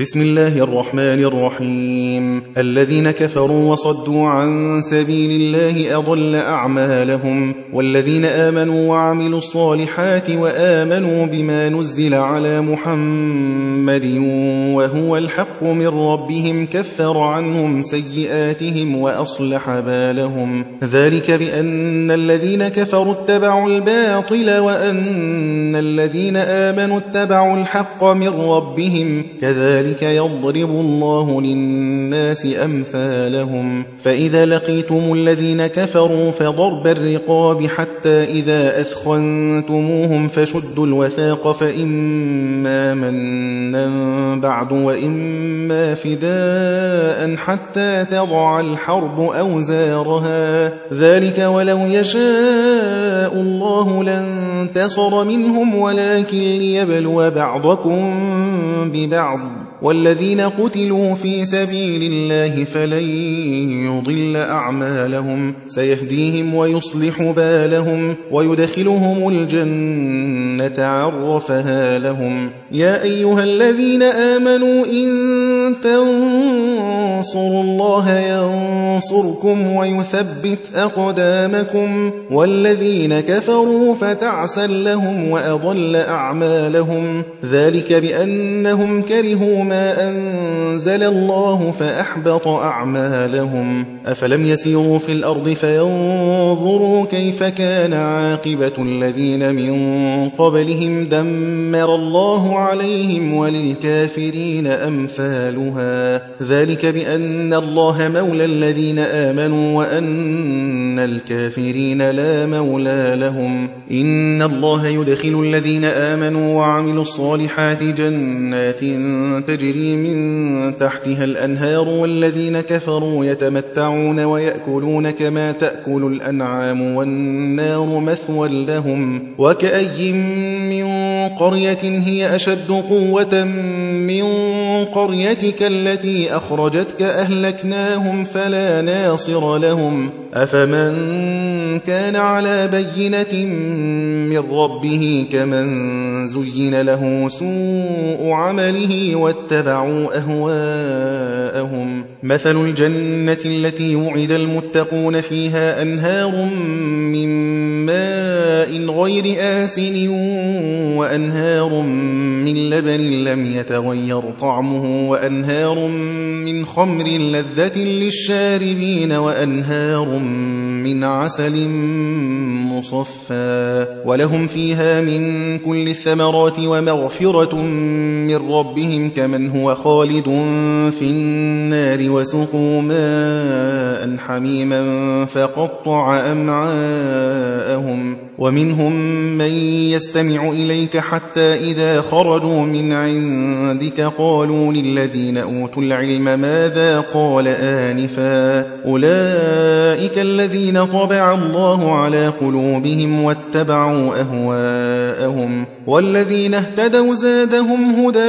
بسم الله الرحمن الرحيم. الذين كفروا وصدوا عن سبيل الله أضل أعمالهم والذين آمنوا وعملوا الصالحات وآمنوا بما نزل على محمد وهو الحق من ربهم كفر عنهم سيئاتهم وأصلح بالهم. ذلك بأن الذين كفروا اتبعوا الباطل وأن الذين آمنوا اتبعوا الحق من ربهم. كذلك كذلك يضرب الله للناس أمثالهم. فإذا لقيتم الذين كفروا فضرب الرقاب حتى إذا أثخنتموهم فشدوا الوثاق فإما منا بعد وإما فداء حتى تضع الحرب أوزارها. ذلك ولو يشاء الله لانتصر منهم ولكن ليبلو بعضكم ببعض. والذين قتلوا في سبيل الله فلن يضل أعمالهم. سيهديهم ويصلح بالهم ويدخلهم الجنة عرفها لهم. يا أيها الذين آمنوا إن تنصروا الله ينصركم ويثبت أقدامكم والذين كفروا فتعسا لهم وأضل أعمالهم ذلك بأنهم كرهوا ما أنزل الله فأحبط أعمالهم أفلم يسيروا في الأرض فينظروا كيف كان عاقبة الذين من قبلهم دمر الله عليهم وللكافرين أمثالها ذلك بأن الله مولى الذين آمنوا وأن الكافرين لا مولى لهم. إن الله يدخل الذين آمنوا وعملوا الصالحات جنات تجري من تحتها الأنهار والذين كفروا يتمتعون ويأكلون كما تأكل الأنعام والنار مثوى لهم. وكأي من قرية هي أشد قوة من قريتك التي أخرجتك أهلكناهم فلا ناصر لهم. أفمن كان على بينة من ربه كمن زين له سوء عمله واتبعوا أهواءهم. مثل الجنة التي وعد المتقون فيها أنهار من ماء غير آسن وأنهار من لبن لم يتغير طعمه وأنهار من خمر لذة للشاربين وأنهار من عسل مصفى ولهم فيها من كل الثمرات ومغفرة من ربهم كمن هو خالد في النار وسقوا ماء حميما فقطع أمعاءهم ومنهم من يستمع إليك حتى إذا خرجوا من عندك قالوا للذين أوتوا العلم ماذا قال آنفا أولئك الذين طبع الله على قلوبهم واتبعوا أهواءهم والذين اهتدوا زادهم هدى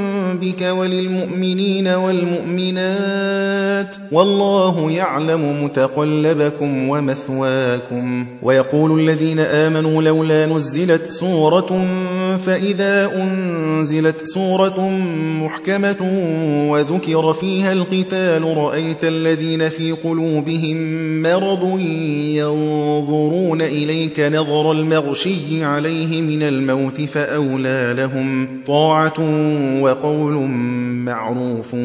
وللمؤمنين والمؤمنات والله يعلم متقلبكم ومثواكم ويقول الذين آمنوا لولا نزلت سورة فإذا أنزلت سورة محكمة وذكر فيها القتال رأيت الذين في قلوبهم مرض ينظرون إليك نظر المغشي عليه من الموت فأولى لهم طاعة وقول معروف.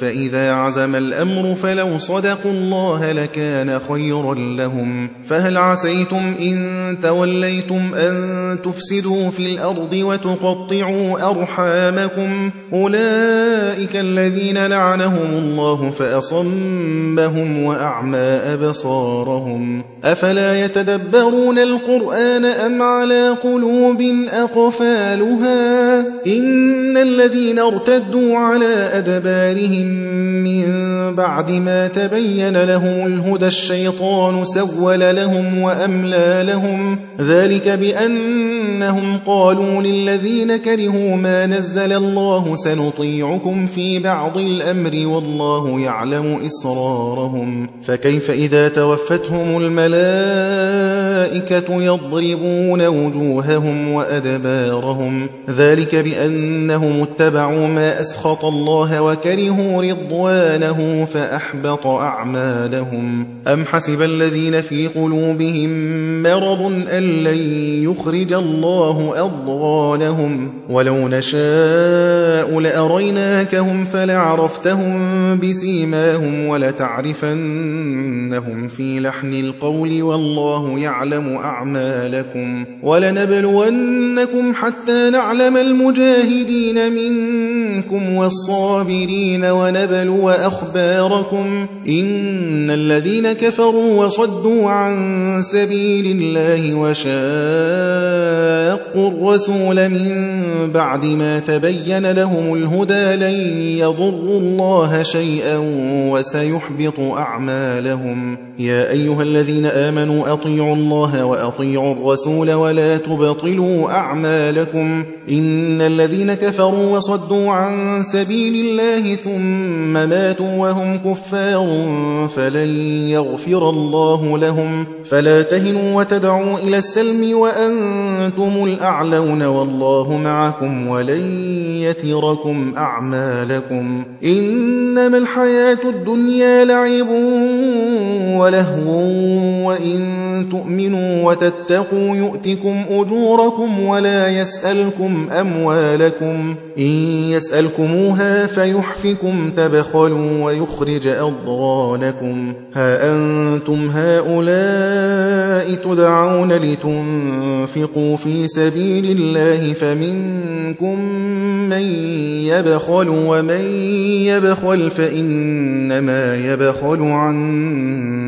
فإذا عزم الأمر فلو صدقوا الله لكان خيرا لهم. فهل عسيتم إن توليتم أن تفسدوا في الأرض الأرض وتقطعوا أرحامكم أولئك الذين لعنهم الله فأصمهم وأعمى أبصارهم أفلا يتدبرون القرآن أم على قلوب أقفالها إن الذين ارتدوا على أدبارهم من بعد ما تبين لهم الهدى الشيطان سول لهم وأملى لهم ذلك بأنهم قالوا للذين كرهوا ما نزل الله سنطيعكم في بعض الأمر والله يعلم إسرارهم. فكيف إذا توفتهم الملائكة يضربون وجوههم وأدبارهم؟ ذلك بأنهم اتبعوا ما أسخط الله وكرهوا رضوانه فأحبط أعمالهم. أم حسب الذين في قلوبهم مرض أن لن يخرج الله أضغانهم ولو نشاء لأريناكهم فلعرفتهم بسيماهم ولتعرفنهم في لحن القول والله يعلم أعمالكم ولنبلونكم حتى نعلم المجاهدين منكم والصابرين ونبلو أخباركم إن الذين كفروا وصدوا عن سبيل الله وشاقوا الرسول من بعد ما تبين لهم الهدى لن يضروا الله شيئا وسيحبط أعمالهم. يا أيها الذين آمنوا أطيعوا الله وأطيعوا الرسول ولا تبطلوا أعمالكم. إن الذين كفروا وصدوا عن سبيل الله ثم ماتوا وهم كفار فلن يغفر الله لهم. فلا تهنوا وتدعوا إلى السلم وأنتم الأعلون. والله معكم ولن يتركم أعمالكم إنما الحياة الدنيا لعب ولهو وإن تؤمنوا وتتقوا يؤتكم أجوركم ولا يسألكم أموالكم. إن يسألكموها فيحفكم تبخلوا ويخرج أضغانكم. ها أنتم هؤلاء تدعون لتنفقوا في سبيل الله فمنكم من يبخل ومن يبخل فإنما يبخل عن